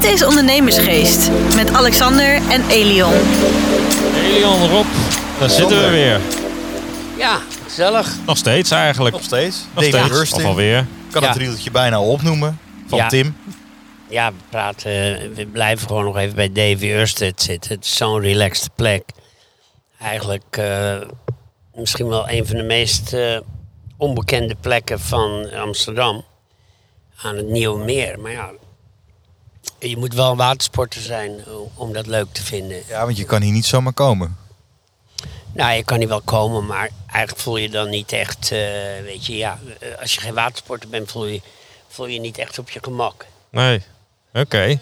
Dit is Ondernemersgeest met Alexander en Elion. Elion, Rob, daar zitten we weer. Ja, gezellig. Nog steeds eigenlijk. Nog steeds. Nog David steeds. Of alweer. Ik kan Ja. het riedeltje bijna opnoemen. Van Ja. Tim. Ja, we praten. We blijven gewoon nog even bij Davy Ørsted zitten. Het is zo'n relaxed plek. Eigenlijk eh, misschien wel een van de meest eh, onbekende plekken van Amsterdam. Aan het Nieuwe Meer. Maar ja, je moet wel watersporter zijn om dat leuk te vinden. Ja, want je kan hier niet zomaar komen. Nou, je kan hier wel komen, maar eigenlijk voel je dan niet echt, eh, weet je, ja, eh, als je geen watersporter bent, voel je, voel je niet echt op je gemak. Nee. Oké.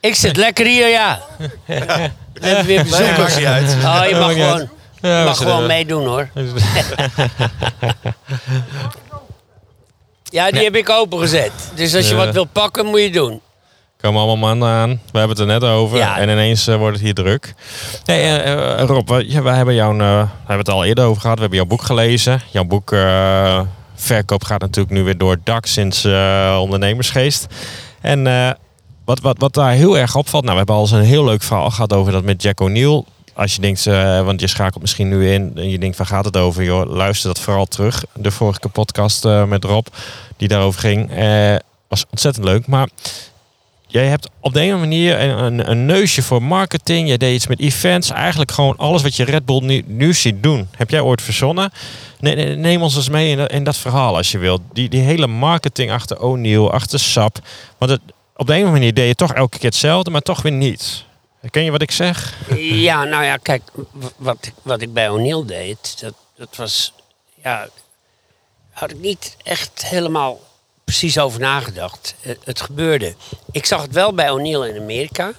Ik zit lekker hier, ja. We hebben weer bezoekers. uit. Oh, je mag gewoon. Ja, mag gewoon meedoen, hoor. Ja, die heb ik opengezet. Dus als je Ja. wat wil pakken, moet je doen. Komen allemaal mannen aan. We hebben het er net over. Ja. En ineens eh, wordt het hier druk. Hey, eh, eh, Rob, we, ja, hebben, jou, een, eh, we hebben het al eerder over gehad. We hebben jouw boek gelezen. Jouw boek Verkoop gaat natuurlijk nu weer door het dak sinds Ondernemersgeest. En wat, wat, wat daar heel erg opvalt... Nou, we hebben al eens een heel leuk verhaal gehad over dat met Jack O'Neill. Als je denkt, want je schakelt misschien nu in en je denkt, waar gaat het over? Joh, luister dat vooral terug. De vorige podcast met Rob, die daarover ging. Was ontzettend leuk. Maar Jij hebt op de ene manier een, een, een neusje voor marketing. Jij deed iets met events. Eigenlijk gewoon alles wat je Red Bull nu, nu ziet doen. Heb jij ooit verzonnen? Nee, nee, neem ons eens mee in dat, verhaal als je wilt. Die, die hele marketing achter O'Neill, achter SAP. Want het, op de ene manier deed je toch elke keer hetzelfde, maar toch weer niet. Ken je wat ik zeg? Ja, nou ja, kijk, wat, wat ik bij O'Neill deed, dat, dat was, ja, had ik niet echt helemaal precies over nagedacht. Het, het gebeurde. Ik zag het wel bij O'Neill in Amerika.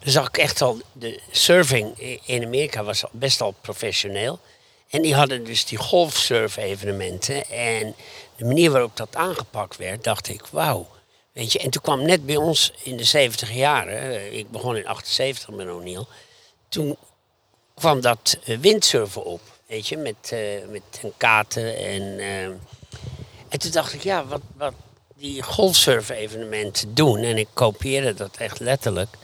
Dan zag ik echt al, de surfing in Amerika was best al professioneel. En die hadden dus die golfsurf-evenementen. En de manier waarop dat aangepakt werd, dacht ik, wauw. Weet je, en toen kwam net bij ons in de 70 jaren, eh, ik begon in 78 met O'Neill, toen kwam dat eh, windsurfen op, weet je, met, eh, met katen en... eh, en toen dacht ik, ja, wat, wat die golfsurf-evenementen doen, en ik kopieerde dat echt letterlijk,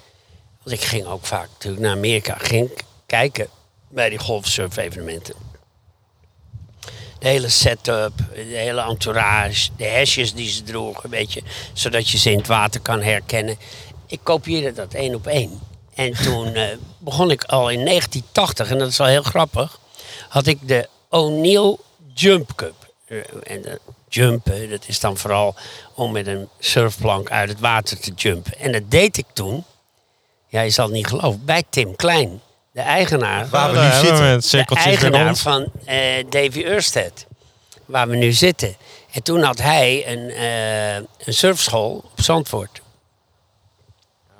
want ik ging ook vaak natuurlijk naar Amerika, ging kijken bij die golfsurf-evenementen. De hele setup, de hele entourage, de hesjes die ze droegen, weet je, zodat je ze in het water kan herkennen. Ik kopieerde dat één op één. En toen eh, begon ik al in 1980, en dat is wel heel grappig, had ik de O'Neill Jump Cup. Eh, en jumpen, dat is dan vooral om met een surfplank uit het water te jumpen. En dat deed ik toen, ja, je zal het niet geloven, bij Tim Klein, de eigenaar Waar we nu zitten. het de eigenaar rond. van eh, Davy Ørsted, waar we nu zitten. En toen had hij een, eh, een surfschool op Zandvoort.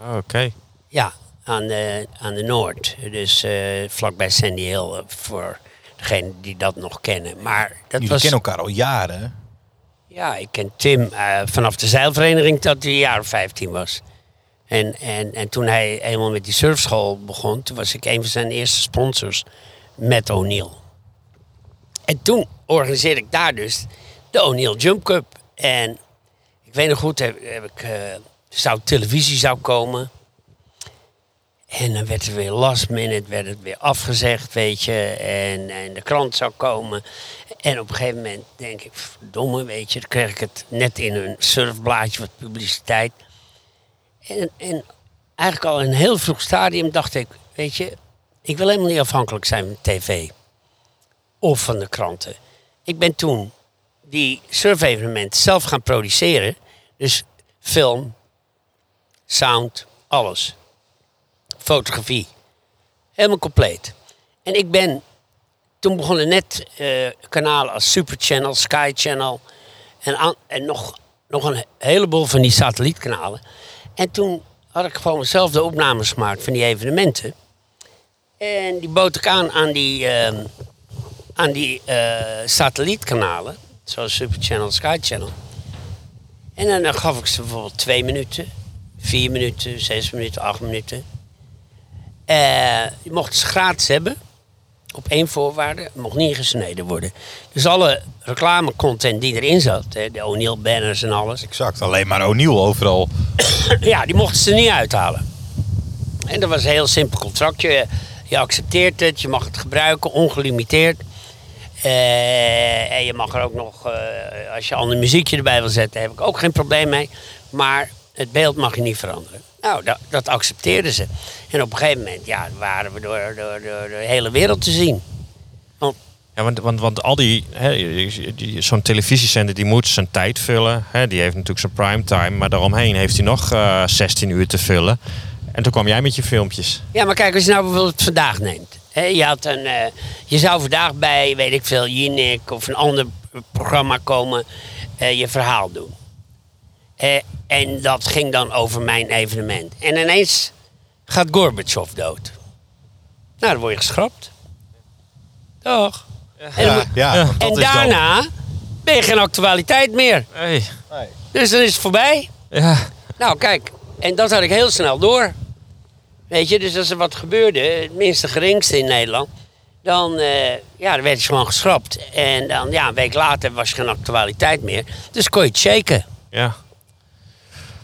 Oh, Oké. Ja, aan de, aan de Noord. Dus eh, vlakbij Sandy Hill, voor degenen die dat nog kennen. Maar dat Jullie was... kennen elkaar al jaren. Ja, ik ken Tim eh, vanaf de zeilvereniging dat hij jaar of 15 was. En, en, en toen hij eenmaal met die surfschool begon, toen was ik een van zijn eerste sponsors met O'Neill. En toen organiseerde ik daar dus de O'Neill Jump Cup. En ik weet nog goed, heb, ik, eh, zou televisie zou komen. En dan werd er weer last minute, werd het weer afgezegd, weet je. En, en de krant zou komen. En op een gegeven moment denk ik, verdomme, weet je. Dan kreeg ik het net in een surfblaadje wat publiciteit. En, en eigenlijk al in een heel vroeg stadium dacht ik, weet je. Ik wil helemaal niet afhankelijk zijn van tv. Of van de kranten. Ik ben toen die surfevenementen zelf gaan produceren. Dus film, sound, alles fotografie. Helemaal compleet. En ik ben, toen begonnen net eh, kanalen als Super Channel, Sky Channel en, en nog, nog een heleboel van die satellietkanalen. En toen had ik gewoon zelf de opnames gemaakt van die evenementen. En die bood ik aan aan die, ehm, aan die eh, satellietkanalen, zoals Super Channel, Sky Channel. En dan gaf ik ze bijvoorbeeld twee minuten, vier minuten, zes minuten, acht minuten. Eh, je mocht ze gratis hebben. Op één voorwaarde, het mocht niet gesneden worden. Dus alle reclamecontent die erin zat, hè, de O'Neill banners en alles. Exact. Alleen maar O'Neill overal ja, die mochten ze er niet uithalen. En dat was een heel simpel contractje. Je accepteert het, je mag het gebruiken, ongelimiteerd. Eh, en je mag er ook nog, eh, als je ander muziekje erbij wil zetten, heb ik ook geen probleem mee. Maar het beeld mag je niet veranderen. Nou, dat, dat accepteerden ze. En op een gegeven moment ja, waren we door, door, door de hele wereld te zien. Want Ja, want, want, want al die, zo'n televisiezender die moet zijn tijd vullen. Hè, die heeft natuurlijk zijn primetime, maar daaromheen heeft hij nog eh 16 uur te vullen. En toen kwam jij met je filmpjes. Ja, maar kijk, als je nou bijvoorbeeld vandaag neemt. Hè, je, had een, eh, je zou vandaag bij, weet ik veel, Jinek of een ander programma komen, eh, je verhaal doen. Eh, en dat ging dan over mijn evenement. En ineens gaat Gorbachev dood. Nou, dan word je geschrapt. Toch? En, dan Ja, en dan- daarna ben je geen actualiteit meer. Hey. Dus dan is het voorbij. Ja. Nou, kijk, en dat had ik heel snel door. Weet je, dus als er wat gebeurde, het minste geringste in Nederland, dan, eh, ja, dan werd je gewoon geschrapt. En dan, ja, een week later was er geen actualiteit meer. Dus kon je het shaken. ja.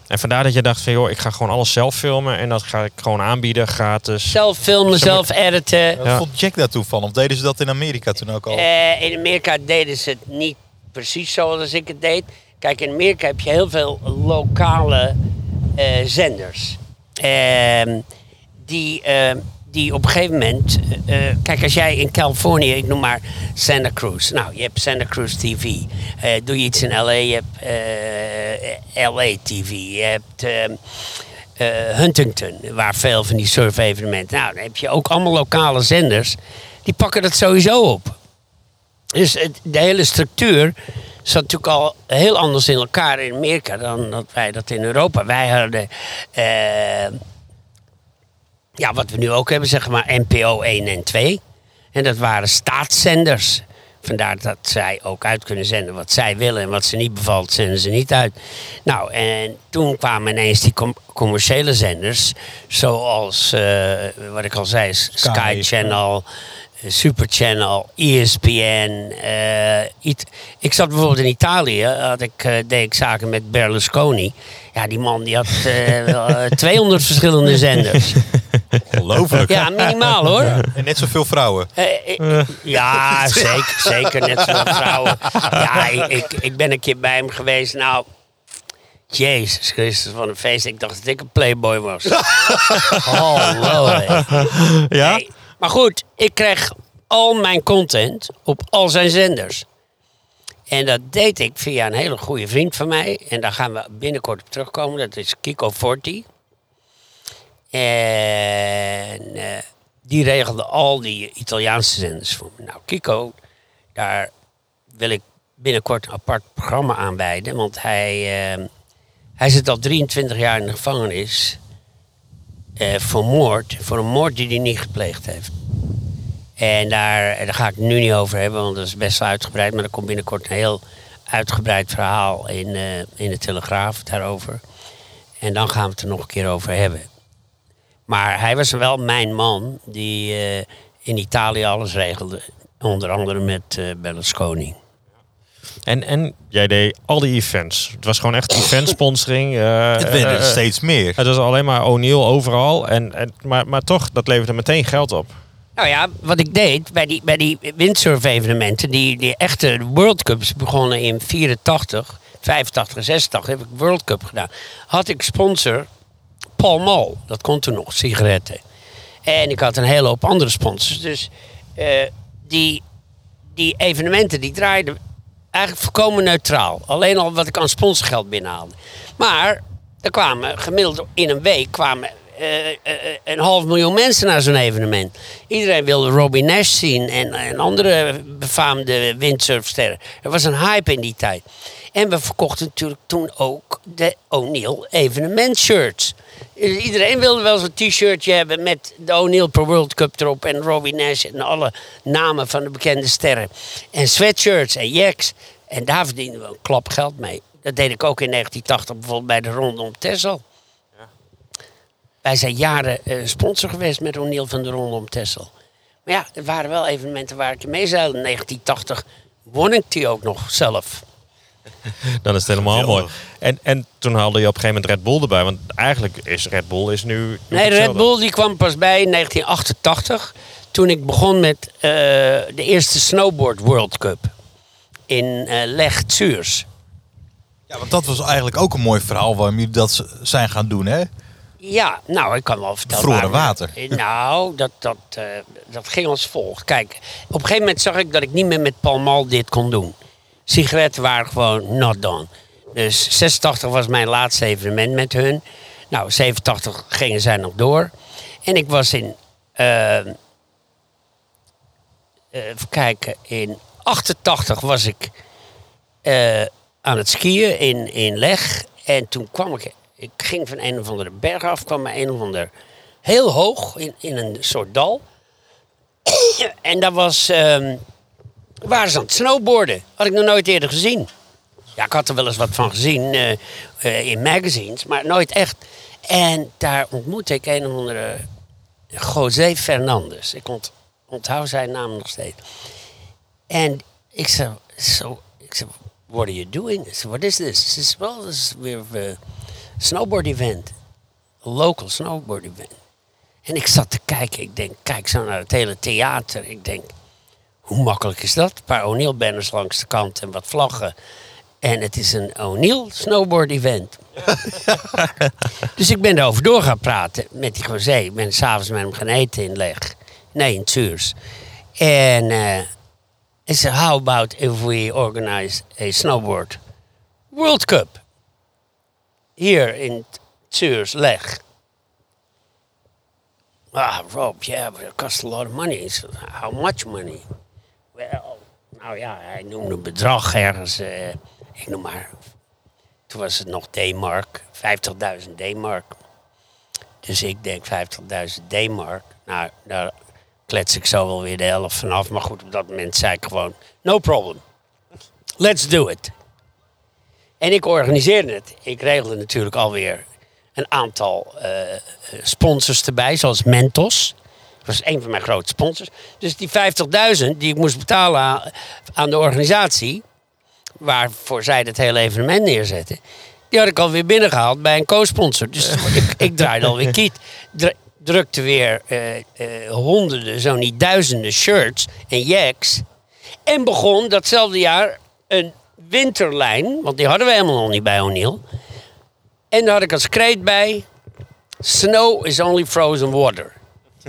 En vandaar dat je dacht van, joh, ik ga gewoon alles zelf filmen. En dat ga ik gewoon aanbieden, gratis. Zelf filmen, zelf editen. Wat Ja. vond Jack daar toen van? Of deden ze dat in Amerika toen ook al? Eh, in Amerika deden ze het niet precies zoals ik het deed. Kijk, in Amerika heb je heel veel lokale eh, zenders. Ehm, die, ehm, die op een gegeven moment. eh, eh, kijk, als jij in Californië, ik noem maar Santa Cruz. Nou, je hebt Santa Cruz TV. Eh, doe je iets in LA, je hebt LA TV. Je hebt. ehm, eh, Huntington, waar veel van die surf-evenementen. Nou, dan heb je ook allemaal lokale zenders. Die pakken dat sowieso op. Dus het- de hele structuur zat natuurlijk al heel anders in elkaar in Amerika dan dat wij dat in Europa. Wij hadden, ja, wat we nu ook hebben, zeg maar NPO 1 en 2. En dat waren staatszenders. Vandaar dat zij ook uit kunnen zenden wat zij willen. En wat ze niet bevalt, zenden ze niet uit. Nou, en toen kwamen ineens die com- commerciële zenders. Zoals, eh, wat ik al zei, Sky, Sky, Channel, eh, Super Channel, ESPN. eh, ik zat bijvoorbeeld in Italië, had ik, deed ik zaken met Berlusconi. Ja, die man die had eh, wel, eh, 200 verschillende zenders. Ongelooflijk. Ja, minimaal hoor. En net zoveel vrouwen. Eh, eh, ja, zeker, zeker. Net zoals vrouwen. Ja, ik, ik, ben een keer bij hem geweest. Nou, Jezus Christus, van een feest. Ik dacht dat ik een playboy was. Hallo. hé. Ja? Nee, Maar goed, ik kreeg al mijn content op al zijn zenders. En dat deed ik via een hele goede vriend van mij. En daar gaan we binnenkort op terugkomen. Dat is Kiko Forti. En eh, die regelde al die Italiaanse zenders voor me. Nou, Kiko, daar wil ik binnenkort een apart programma aan wijden. Want hij, eh, hij zit al 23 jaar in de gevangenis. eh, voor moord. Voor een moord die hij niet gepleegd heeft. En daar, daar ga ik het nu niet over hebben, want dat is best wel uitgebreid. Maar er komt binnenkort een heel uitgebreid verhaal in, eh, in de Telegraaf daarover. En dan gaan we het er nog een keer over hebben. Maar hij was wel mijn man die eh, in Italië alles regelde. Onder andere met eh, Berlusconi. En, en jij deed al die events. Het was gewoon echt event sponsoring. eh, Het werden er eh, steeds meer. Het was alleen maar O'Neill overal. En, en, maar, maar toch, dat leverde meteen geld op. Nou ja, wat ik deed bij die, bij die windsurf-evenementen, die, die echte World Cups begonnen in 84, 85 en 86, heb ik World Cup gedaan. Had ik sponsor Paul Mall, dat kon toen nog, sigaretten. En ik had een hele hoop andere sponsors. Dus eh, die, die evenementen die draaiden eigenlijk volkomen neutraal. Alleen al wat ik aan sponsorgeld binnenhaalde. Maar er kwamen gemiddeld in een week kwamen, eh, eh, een half miljoen mensen naar zo'n evenement. Iedereen wilde Robbie Nash zien en, en andere befaamde windsurfsterren. Er was een hype in die tijd. En we verkochten natuurlijk toen ook de O'Neill evenementshirts. Dus Iedereen wilde wel zo'n t-shirtje hebben met de O'Neill Pro World Cup erop en Robbie Nash en alle namen van de bekende sterren. En sweatshirts en jacks. En daar verdienden we een klap geld mee. Dat deed ik ook in 1980 bijvoorbeeld bij de Ronde om Texel. Wij zijn jaren eh, sponsor geweest met O'Neill van de Ronde om Texel. Maar ja, er waren wel evenementen waar ik mee zeilde. In 1980 won ik die ook nog zelf. Dan is het helemaal mooi. En, en toen haalde je op een gegeven moment Red Bull erbij. Want eigenlijk is Red Bull is nu... Nee, Red. Bull die kwam pas bij in 1988. Toen ik begon met eh, de eerste Snowboard World Cup. In eh Leg Zürs. Ja, want dat was eigenlijk ook een mooi verhaal waarom jullie dat zijn gaan doen, hè? Ja, nou, ik kan wel vertellen. Waar- water. Nou, dat, dat, eh, dat ging als volgt. Kijk, op een gegeven moment zag ik dat ik niet meer met Palmal dit kon doen. Sigaretten waren gewoon not done. Dus 86 was mijn laatste evenement met hun. Nou, 87 gingen zij nog door. En ik was in, eh, eh, even kijken, in 88 was ik eh, aan het skiën in, in Leg. En toen kwam ik, ik ging van een of andere berg af, kwam bij een of ander heel hoog in, in een soort dal. en daar was, ehm, waren ze aan het snowboarden. Had ik nog nooit eerder gezien. Ja, ik had er wel eens wat van gezien eh, eh, in magazines, maar nooit echt. En daar ontmoette ik een of andere José Fernandez. Ik ont, onthoud zijn naam nog steeds. En ik zei, so, ik zei, what are you doing? Said, what is this? He says, well, this is we have a snowboard event. A local snowboard event. En ik zat te kijken. Ik denk, kijk zo naar het hele theater. Ik denk, hoe makkelijk is dat? Een paar O'Neill banners langs de kant en wat vlaggen. En het is een O'Neill snowboard event. dus ik ben erover door gaan praten met die José. Ik ben s'avonds met hem gaan eten in Leg. Nee, in Zuurs. En eh I said, how about if we organize a snowboard World Cup here in Zuurs, Leg? Ah, Rob, yeah, but it costs a lot of money. How much money? Well, nou ja, hij noemde een bedrag ergens. eh, ik noem maar. Toen was het nog D-mark, 50.000 D-mark. Dus ik denk 50.000 D-mark. Nou, daar klets ik zo wel weer de helft vanaf. Maar goed, op dat moment zei ik gewoon: no problem. Let's do it. En ik organiseerde het. Ik regelde natuurlijk alweer een aantal eh, sponsors erbij, zoals Mentos. Dat was een van mijn grote sponsors. Dus die 50.000 die ik moest betalen aan, de organisatie, waarvoor zij het hele evenement neerzetten, die had ik alweer binnengehaald bij een co-sponsor. Dus ik, ik draaide alweer kiet. Dru- drukte weer eh, eh, honderden, zo niet duizenden shirts en jacks. En begon datzelfde jaar een winterlijn, want die hadden we helemaal nog niet bij O'Neill. En daar had ik als kreet bij: Snow is only frozen water.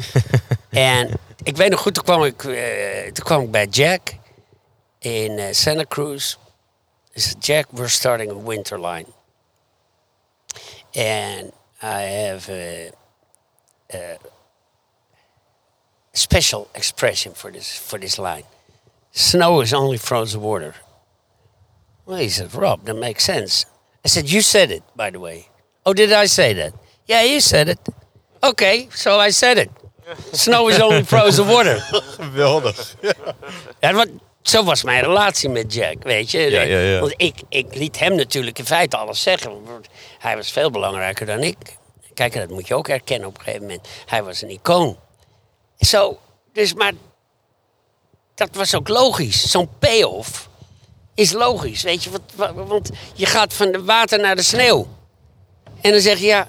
en ik weet nog goed, toen kwam ik, eh, toen kwam ik bij Jack in eh, Santa Cruz. Jack, we're starting a winter line. And I have a, a special expression for this for this line. Snow is only frozen water. Well, he said, Rob, that makes sense. I said, You said it, by the way. Oh, did I say that? Yeah, you said it. Okay, so I said it. Snow is only frozen water. Geweldig. Ja, want zo was mijn relatie met Jack, weet je. Ja, ja, ja. Want ik, ik liet hem natuurlijk in feite alles zeggen. Hij was veel belangrijker dan ik. Kijk, dat moet je ook erkennen op een gegeven moment. Hij was een icoon. Zo, dus maar... Dat was ook logisch. Zo'n payoff is logisch, weet je. Want, wa- want je gaat van de water naar de sneeuw. En dan zeg je, ja...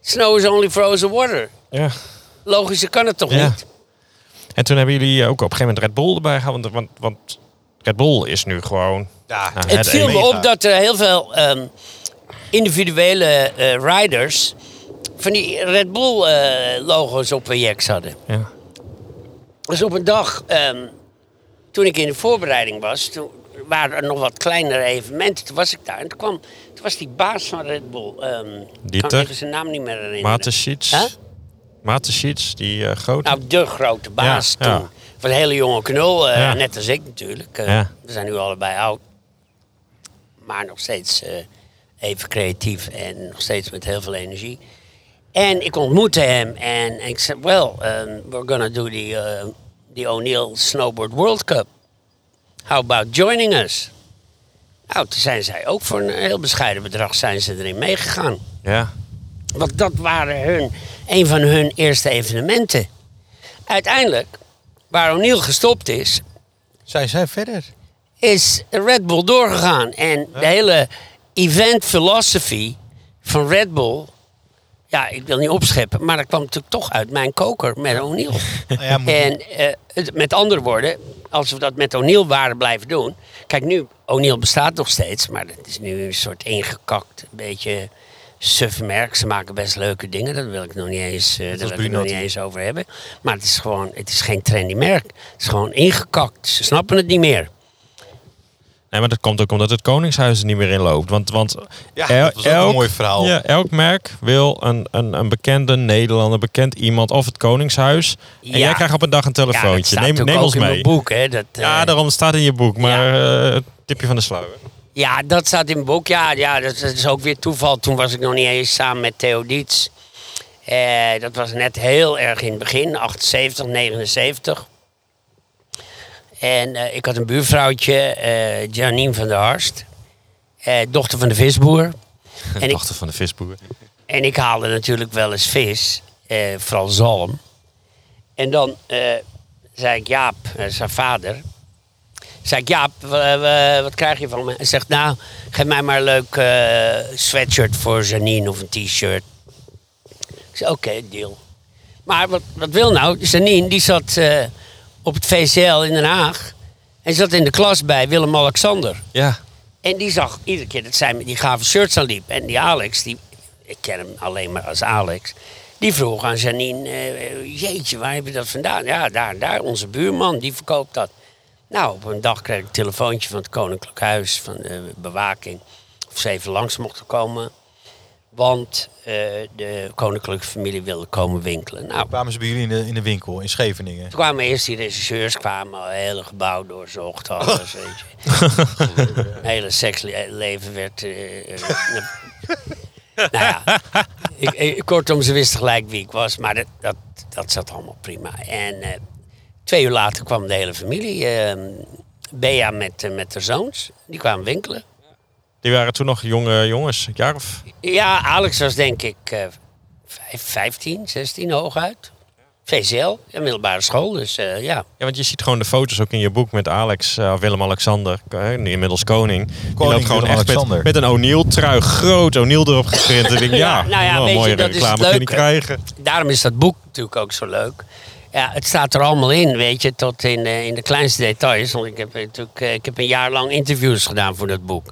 Snow is only frozen water. Ja. Logischer kan het toch Ja. niet? En toen hebben jullie ook op een gegeven moment Red Bull erbij gehaald. Want, want, want Red Bull is nu gewoon... Ja, Nou, Het viel me op dat er heel veel ehm, individuele eh, riders van die Red Bull eh, logo's op hun jacks hadden. Ja. Dus op een dag, ehm, toen ik in de voorbereiding was, toen waren er nog wat kleinere evenementen. Toen was ik daar en toen, kwam, toen was die baas van Red Bull. ehm ik kan even zijn naam niet meer herinneren. Maarten Sheets. Huh? Maarten Sheets, die eh grote. Nou, de grote baas Ja, ja. toen. Van een hele jonge knul, eh, Ja. net als ik natuurlijk. Eh. We zijn nu allebei oud. Maar nog steeds even creatief en nog steeds met heel veel energie. En ik ontmoette hem en ik zei, well, um, we're gonna do the, uh, the O'Neill Snowboard World Cup. How about joining us? Nou, toen zijn zij ook voor een heel bescheiden bedrag zijn ze erin meegegaan. Ja. Want dat waren hun, een van hun eerste evenementen. Uiteindelijk, waar O'Neill gestopt is, Zij zijn verder. is Red Bull doorgegaan. En de hele event philosophy van Red Bull... Ja, ik wil niet opscheppen, maar dat kwam natuurlijk toch uit mijn koker met O'Neill. Nou ja, En eh, het- met andere woorden, als we dat met O'Neill waren blijven doen. Kijk, nu, O'Neill bestaat nog steeds, maar dat is nu een soort ingekakt, een beetje suf merk. Ze maken best leuke dingen, daar wil ik nog niet eens, eh, daar wil ik nog niet eens over hebben. Maar het is gewoon, het is geen trendy merk. Het is gewoon ingekakt. Ze snappen het niet meer. Nee, maar dat komt ook omdat het Koningshuis er niet meer in loopt. Want, want Ja, el- dat was ook een mooi verhaal. Ja, elk merk wil een, een, een bekende Nederlander, bekend iemand of het Koningshuis. En Ja. jij krijgt op een dag een Ja, dat telefoontje. staat neem neem ook ons in mee. mijn boek. Hè, dat, eh, Ja, daarom staat in je boek. Maar eh, tipje van de sluier. Ja, dat staat in mijn boek. Ja, ja dat, dat is ook weer toeval. Toen was ik nog niet eens samen met Theo Dietz. Eh, dat was net heel erg in het begin, 78, 79. En eh, ik had een buurvrouwtje, eh Janine van der Harst. eh, dochter van de visboer. En ik, Dochter van de visboer. en ik haalde natuurlijk wel eens vis, eh, vooral zalm. En dan eh, zei ik, Jaap, zijn vader. Zei ik, Jaap, wa- wat krijg je van me? Hij zegt, nou, geef mij maar een leuk eh, sweatshirt voor Janine of een t-shirt. Ik zei, oké, deal. Maar wat, wat wil nou? Janine, die zat eh, op het VCL in Den Haag. En zat in de klas bij Willem-Alexander. Ja. En die zag iedere keer dat zij met die gave shirts aan liep. En die Alex, die, ik ken hem alleen maar als Alex. Die vroeg aan Janine, eh, jeetje, waar heb je dat vandaan? Ja, daar daar, onze buurman, die verkoopt dat. Nou, op een dag kreeg ik een telefoontje van het Koninklijk Huis, van de bewaking. Of ze even langs mochten komen. Want eh, de koninklijke familie wilde komen winkelen. Nou, kwamen ze bij jullie in de, in de winkel in Scheveningen. toen kwamen eerst die regisseurs, kwamen al het hele gebouw doorzocht, alles, weet je. Het hele seksleven werd... eh, eh, nou ja, ik, ik, kortom, ze wisten gelijk wie ik was, maar dat, dat, dat zat allemaal prima. En eh, twee uur later kwam de hele familie, eh, Bea met, eh, met haar zoons, die kwamen winkelen. Die waren toen nog jonge jongens. Een jaar of... Ja, Alex was denk ik eh, vijf- 15, 16 hooguit. VCL, een middelbare school, dus eh, ja. Ja, want je ziet gewoon de foto's ook in je boek met Alex, eh, Willem-Alexander, eh, nu inmiddels koning. Die Koning loopt gewoon echt met, een O'Neill-trui, groot O'Neill erop geprint. Denk, ja, nou ja, een je, mooie reclame je niet leuke. krijgen. Daarom is dat boek natuurlijk ook zo leuk. Ja, het staat er allemaal in, weet je, tot in, de- in de kleinste details. Want ik heb natuurlijk eh, ik heb een jaar lang interviews gedaan voor dat boek.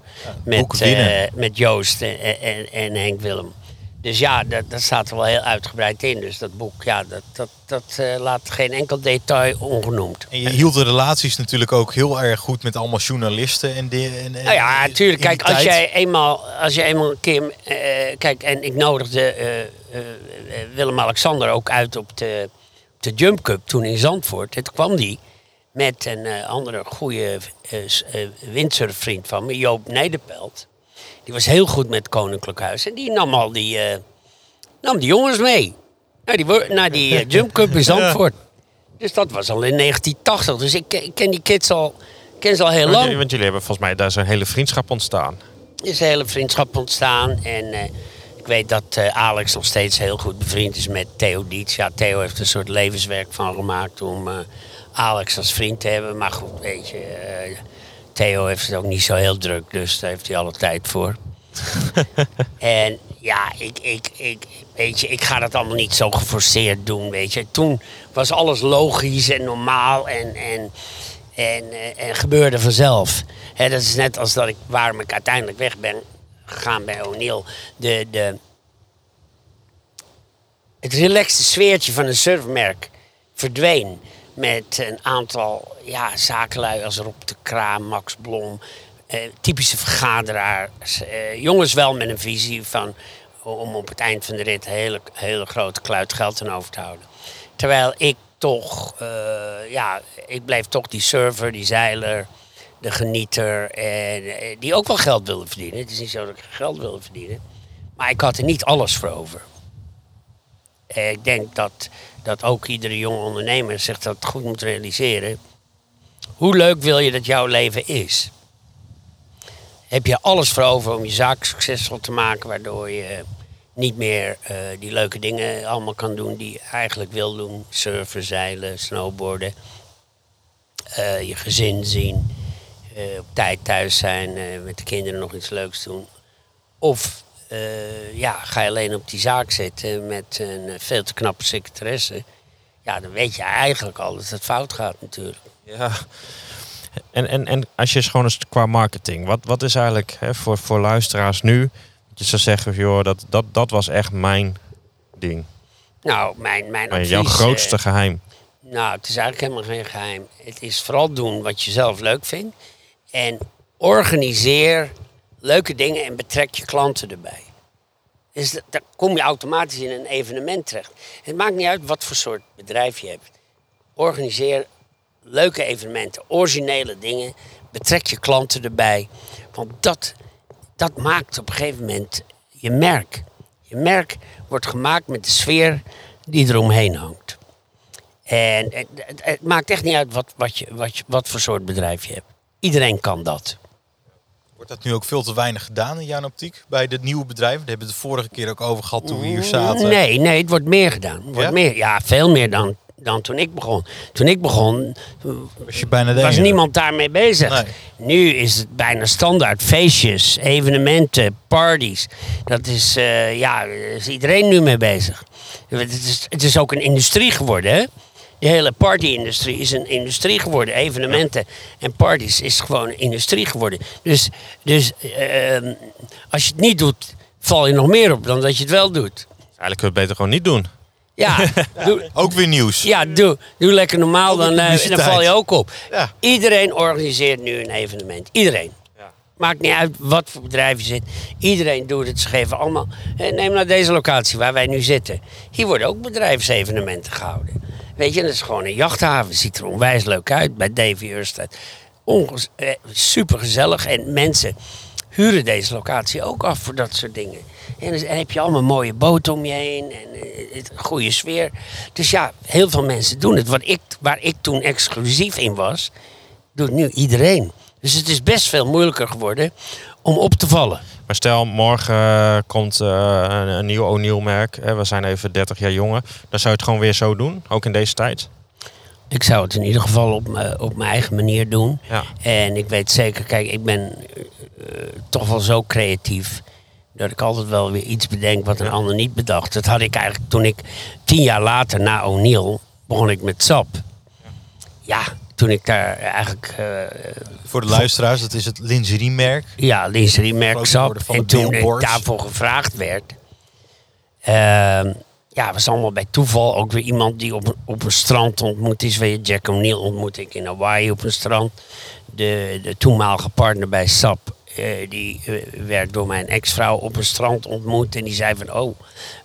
boek met, eh, met Joost en, en, en Henk Willem. Dus ja, dat, dat staat er wel heel uitgebreid in. Dus dat boek, ja, dat, dat, dat eh, laat geen enkel detail ongenoemd. En je hield de relaties natuurlijk ook heel erg goed met allemaal journalisten. En de, en, en- Nou ja, natuurlijk. die Kijk, als tijd. jij eenmaal, als je eenmaal een keer. eh, kijk, en ik nodigde eh, eh, eh, Willem-Alexander ook uit op de, de Jump Cup toen in Zandvoort. Toen kwam die met een eh, andere goede eh, s- eh, windsurfvriend van me, Joop Nederpelt. Die was heel goed met het Koninklijk Huis. En die nam al die, eh, nam die jongens mee. Naar die, naar die eh, Jump Cup in Zandvoort. Dus dat was al in 1980. Dus ik, ik ken die kids al, ken ze al heel lang want jullie hebben volgens mij daar een hele vriendschap ontstaan. is een hele vriendschap ontstaan. En eh, ik weet dat eh, Alex nog steeds heel goed bevriend is met Theo Dietz. Ja, Theo heeft een soort levenswerk van gemaakt om eh, Alex als vriend te hebben. Maar goed, weet je, eh, Theo heeft het ook niet zo heel druk, dus daar heeft hij alle tijd voor. en ja, ik, ik, ik, weet je, ik ga dat allemaal niet zo geforceerd doen, weet je. Toen was alles logisch en normaal en, en, en, en gebeurde vanzelf. Dat is net als dat ik, waarom ik uiteindelijk weg ben gegaan bij O'Neill. De, de, het relaxte sfeertje van een surfmerk verdween. Met een aantal ja, zakenlui als Rob de Kraam, Max Blom. eh, typische vergaderaars. eh, jongens wel met een visie van om op het eind van de rit een hele, grote kluit geld aan over te houden. Terwijl ik toch, eh, ja, ik bleef toch die surfer, die zeiler, de genieter. En, eh, die ook wel geld wilde verdienen. Het is niet zo dat ik geld wilde verdienen. Maar ik had er niet alles voor over. Eh, ik denk dat, dat ook iedere jonge ondernemer zich dat goed moet realiseren. Hoe leuk wil je dat jouw leven is? Heb je alles voor over om je zaak succesvol te maken, waardoor je niet meer eh, die leuke dingen allemaal kan doen die je eigenlijk wil doen? Surfen, zeilen, snowboarden, je gezin zien, op tijd thuis zijn, eh, met de kinderen nog iets leuks doen. Of eh, ja, ga je alleen op die zaak zitten met een eh, veel te knappe secretaresse. Ja, dan weet je eigenlijk al dat het fout gaat natuurlijk. Ja. En, en, en als je gewoon eens qua marketing, wat, wat is eigenlijk hè, voor, voor luisteraars nu? Dat je zou zeggen, joh, dat, dat, dat was echt mijn ding. Nou, mijn, mijn advies... jouw eh, grootste geheim. Nou, het is eigenlijk helemaal geen geheim. Het is vooral doen wat je zelf leuk vindt. En organiseer leuke dingen en betrek je klanten erbij. Dus kom je automatisch in een evenement terecht. Het maakt niet uit wat voor soort bedrijf je hebt. Organiseer leuke evenementen, originele dingen. Betrek je klanten erbij. Want dat, dat maakt op een gegeven moment je merk. Je merk wordt gemaakt met de sfeer die eromheen hangt. En het, het- het maakt echt niet uit wat, wat, je, wat, je, wat voor soort bedrijf je hebt. Iedereen kan dat. Wordt dat nu ook veel te weinig gedaan in jouw optiek bij de nieuwe bedrijven? Daar hebben we het de vorige keer ook over gehad toen we hier zaten. Nee, nee, het wordt meer gedaan. Wordt Ja? Meer, ja, veel meer dan, dan toen ik begon. Toen ik begon, Was je bijna was niemand daarmee bezig. Nee. Nu is het bijna standaard. Feestjes, evenementen, parties. Dat is, eh, ja, is iedereen nu mee bezig. Het is, het is ook een industrie geworden, hè? De hele party-industrie is een industrie geworden. Evenementen en parties is gewoon een industrie geworden. Dus, dus ehm, als je het niet doet, val je nog meer op dan dat je het wel doet. Eigenlijk kun je het beter gewoon niet doen. Ja, doe, Ook weer nieuws. ja, doe, doe lekker normaal, dan, eh, dan val je ook op. Ja. Iedereen organiseert nu een evenement. Iedereen. Ja. Maakt niet uit wat voor bedrijf je zit. Iedereen doet het. Ze geven allemaal. Eh, Neem nou deze locatie waar wij nu zitten. Hier worden ook bedrijfsevenementen gehouden. Weet je, dat is gewoon een jachthaven. Ziet er onwijs leuk uit bij Davy Urstad. Onge- eh, super gezellig. En mensen huren deze locatie ook af voor dat soort dingen. En dan heb je allemaal mooie boten om je heen en eh, een goede sfeer. Dus ja, heel veel mensen doen het. Wat ik, waar ik toen exclusief in was, doet nu iedereen. Dus het is best veel moeilijker geworden om op te vallen. Maar stel, morgen eh, komt eh, een, een nieuw O'Neill merk. Hè, we zijn even 30 jaar jonger. Dan zou je het gewoon weer zo doen, ook in deze tijd. Ik zou het in ieder geval op, mijn- op mijn eigen manier doen. Ja. En ik weet zeker, kijk, ik ben eh, toch wel zo creatief. Dat ik altijd wel weer iets bedenk wat een ander niet bedacht. Dat had ik eigenlijk toen ik tien jaar later na O'Neill begon ik met SAP. Ja, toen ik daar eigenlijk eh, Voor de luisteraars, dat is het lingeriemerk. Ja, lingeriemerk SAP. En toen ik daarvoor gevraagd werd... ehm, ja, was allemaal bij toeval. Ook weer iemand die op, een- op een strand ontmoet is. Weet je, Jack O'Neill ontmoet ik in Hawaii op een strand. De, de toenmalige partner bij SAP... eh, die eh, werd door mijn ex-vrouw op een strand ontmoet. En die zei van, oh,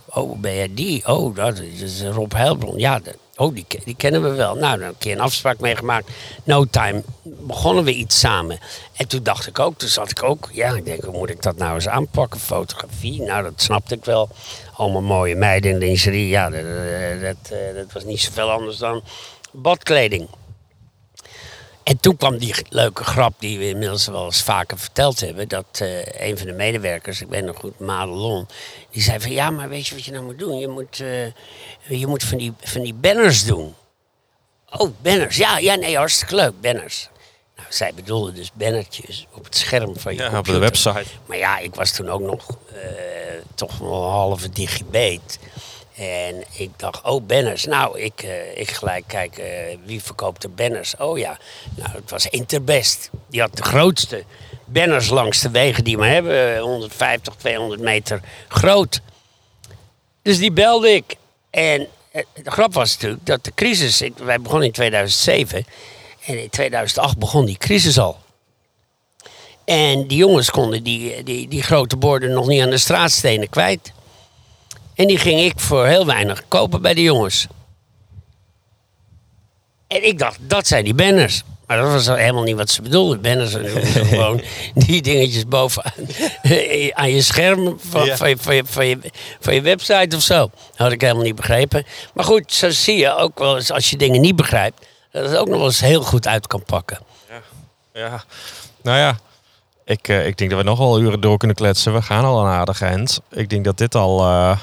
oh ben jij die? Oh, dat is Rob Heilbron. Ja, dat- oh, die, die kennen we wel. Nou, dan een keer een afspraak meegemaakt. No time begonnen we iets samen. En toen dacht ik ook, toen zat ik ook... Ja, ik denk, hoe moet ik dat nou eens aanpakken? Fotografie, nou, dat snapte ik wel. Allemaal mooie meiden in lingerie. Ja, dat, eh, dat, eh, dat was niet zoveel anders dan badkleding. En toen kwam die leuke grap die we inmiddels wel eens vaker verteld hebben. Dat eh, een van de medewerkers, ik weet nog goed, Madelon, die zei van ja, maar weet je wat je nou moet doen? Je moet, eh, je moet van, die, van die banners doen. Oh, banners. Ja, ja, nee, hartstikke leuk, banners. Nou, zij bedoelde dus bannertjes op het scherm van je Ja, op de website. Maar ja, ik was toen ook nog eh, toch wel een halve digibeet. En ik dacht, oh, banners. Nou, ik, eh, ik gelijk kijk, eh, wie verkoopt er banners? Oh ja, nou, het was Interbest. Die had de grootste banners langs de wegen die we hebben. eh, 150, 200 meter groot. Dus die belde ik. En eh, de grap was natuurlijk dat de crisis... ik- wij begonnen in 2007. En in 2008 begon die crisis al. En die jongens konden die, die, die grote borden nog niet aan de straatstenen kwijt. En die ging ik voor heel weinig kopen bij de jongens. En ik dacht, dat zijn die banners. Maar dat was helemaal niet wat ze bedoelden. Banners zijn gewoon die dingetjes bovenaan aan je scherm van, Ja. van, je, van, je, van, je, van je website of zo. Dat had ik helemaal niet begrepen. Maar goed, zo zie je ook wel eens als je dingen niet begrijpt... dat het ook nog wel eens heel goed uit kan pakken. Ja, nou ja. Ik, eh, ik denk dat we nog wel uren door kunnen kletsen. We gaan al een aardige eind. Ik denk dat dit al eh,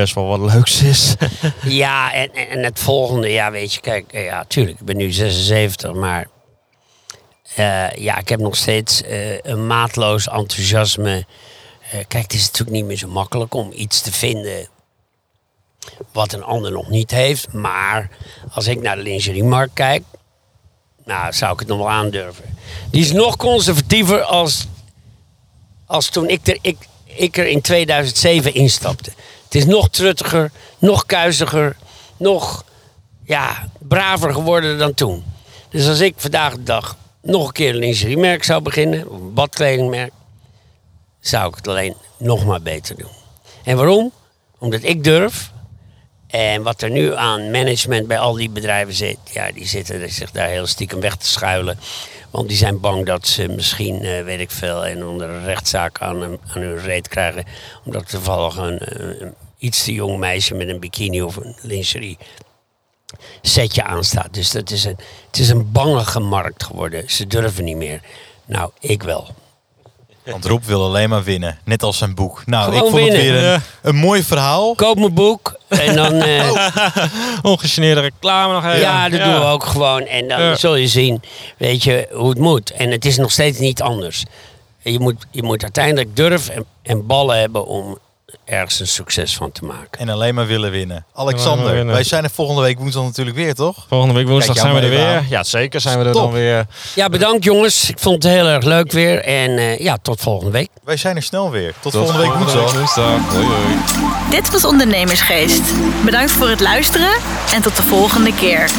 best wel wat leuks is. Ja, en, en het volgende, ja, weet je, kijk, eh, ja, tuurlijk, ik ben nu 76, maar Eh, ja, ik heb nog steeds eh, een maatloos enthousiasme. Kijk, het is natuurlijk niet meer zo makkelijk om iets te vinden wat een ander nog niet heeft. Maar als ik naar de lingeriemarkt kijk, nou, zou ik het nog wel aandurven. Die is nog conservatiever als, als toen ik er, ik, ik er in 2007 instapte. Het is nog truttiger, nog kuisiger, nog ja, braver geworden dan toen. Dus als ik vandaag de dag nog een keer een lingeriemerk zou beginnen, of een badkledingmerk, zou ik het alleen nog maar beter doen. En waarom? Omdat ik durf. En wat er nu aan management bij al die bedrijven zit, ja, die zitten zich daar heel stiekem weg te schuilen. Want die zijn bang dat ze misschien, eh, weet ik veel, een onder een rechtszaak aan, aan hun reet krijgen. Omdat toevallig een, een iets te jong meisje met een bikini of een lingerie setje aanstaat. Dus dat is een, het is een bangige markt geworden. Ze durven niet meer. Nou, ik wel. Want Rob wil alleen maar winnen. Net als zijn boek. Nou, Gewoon ik vond winnen. het weer een, een mooi verhaal. Koop mijn boek en dan... eh, Ongegeneerde reclame nog even. Ja, dat doen we ook gewoon. En dan Ja. zul je zien, weet je, hoe het moet. En het is nog steeds niet anders. Je moet, je moet uiteindelijk durf en, en ballen hebben om ergens een succes van te maken. En alleen maar willen winnen. Alexander, winnen. wij zijn er volgende week woensdag natuurlijk weer, toch? Volgende week woensdag Kijk zijn we er weer. Ja, zeker zijn we er Top. dan weer. Ja, bedankt jongens. Ik vond het heel erg leuk weer. En eh, ja, tot volgende week. Wij zijn er snel weer. Tot, volgende week woensdag. woensdag. Hoi, hoi. Dit was Ondernemersgeest. Bedankt voor het luisteren en tot de volgende keer.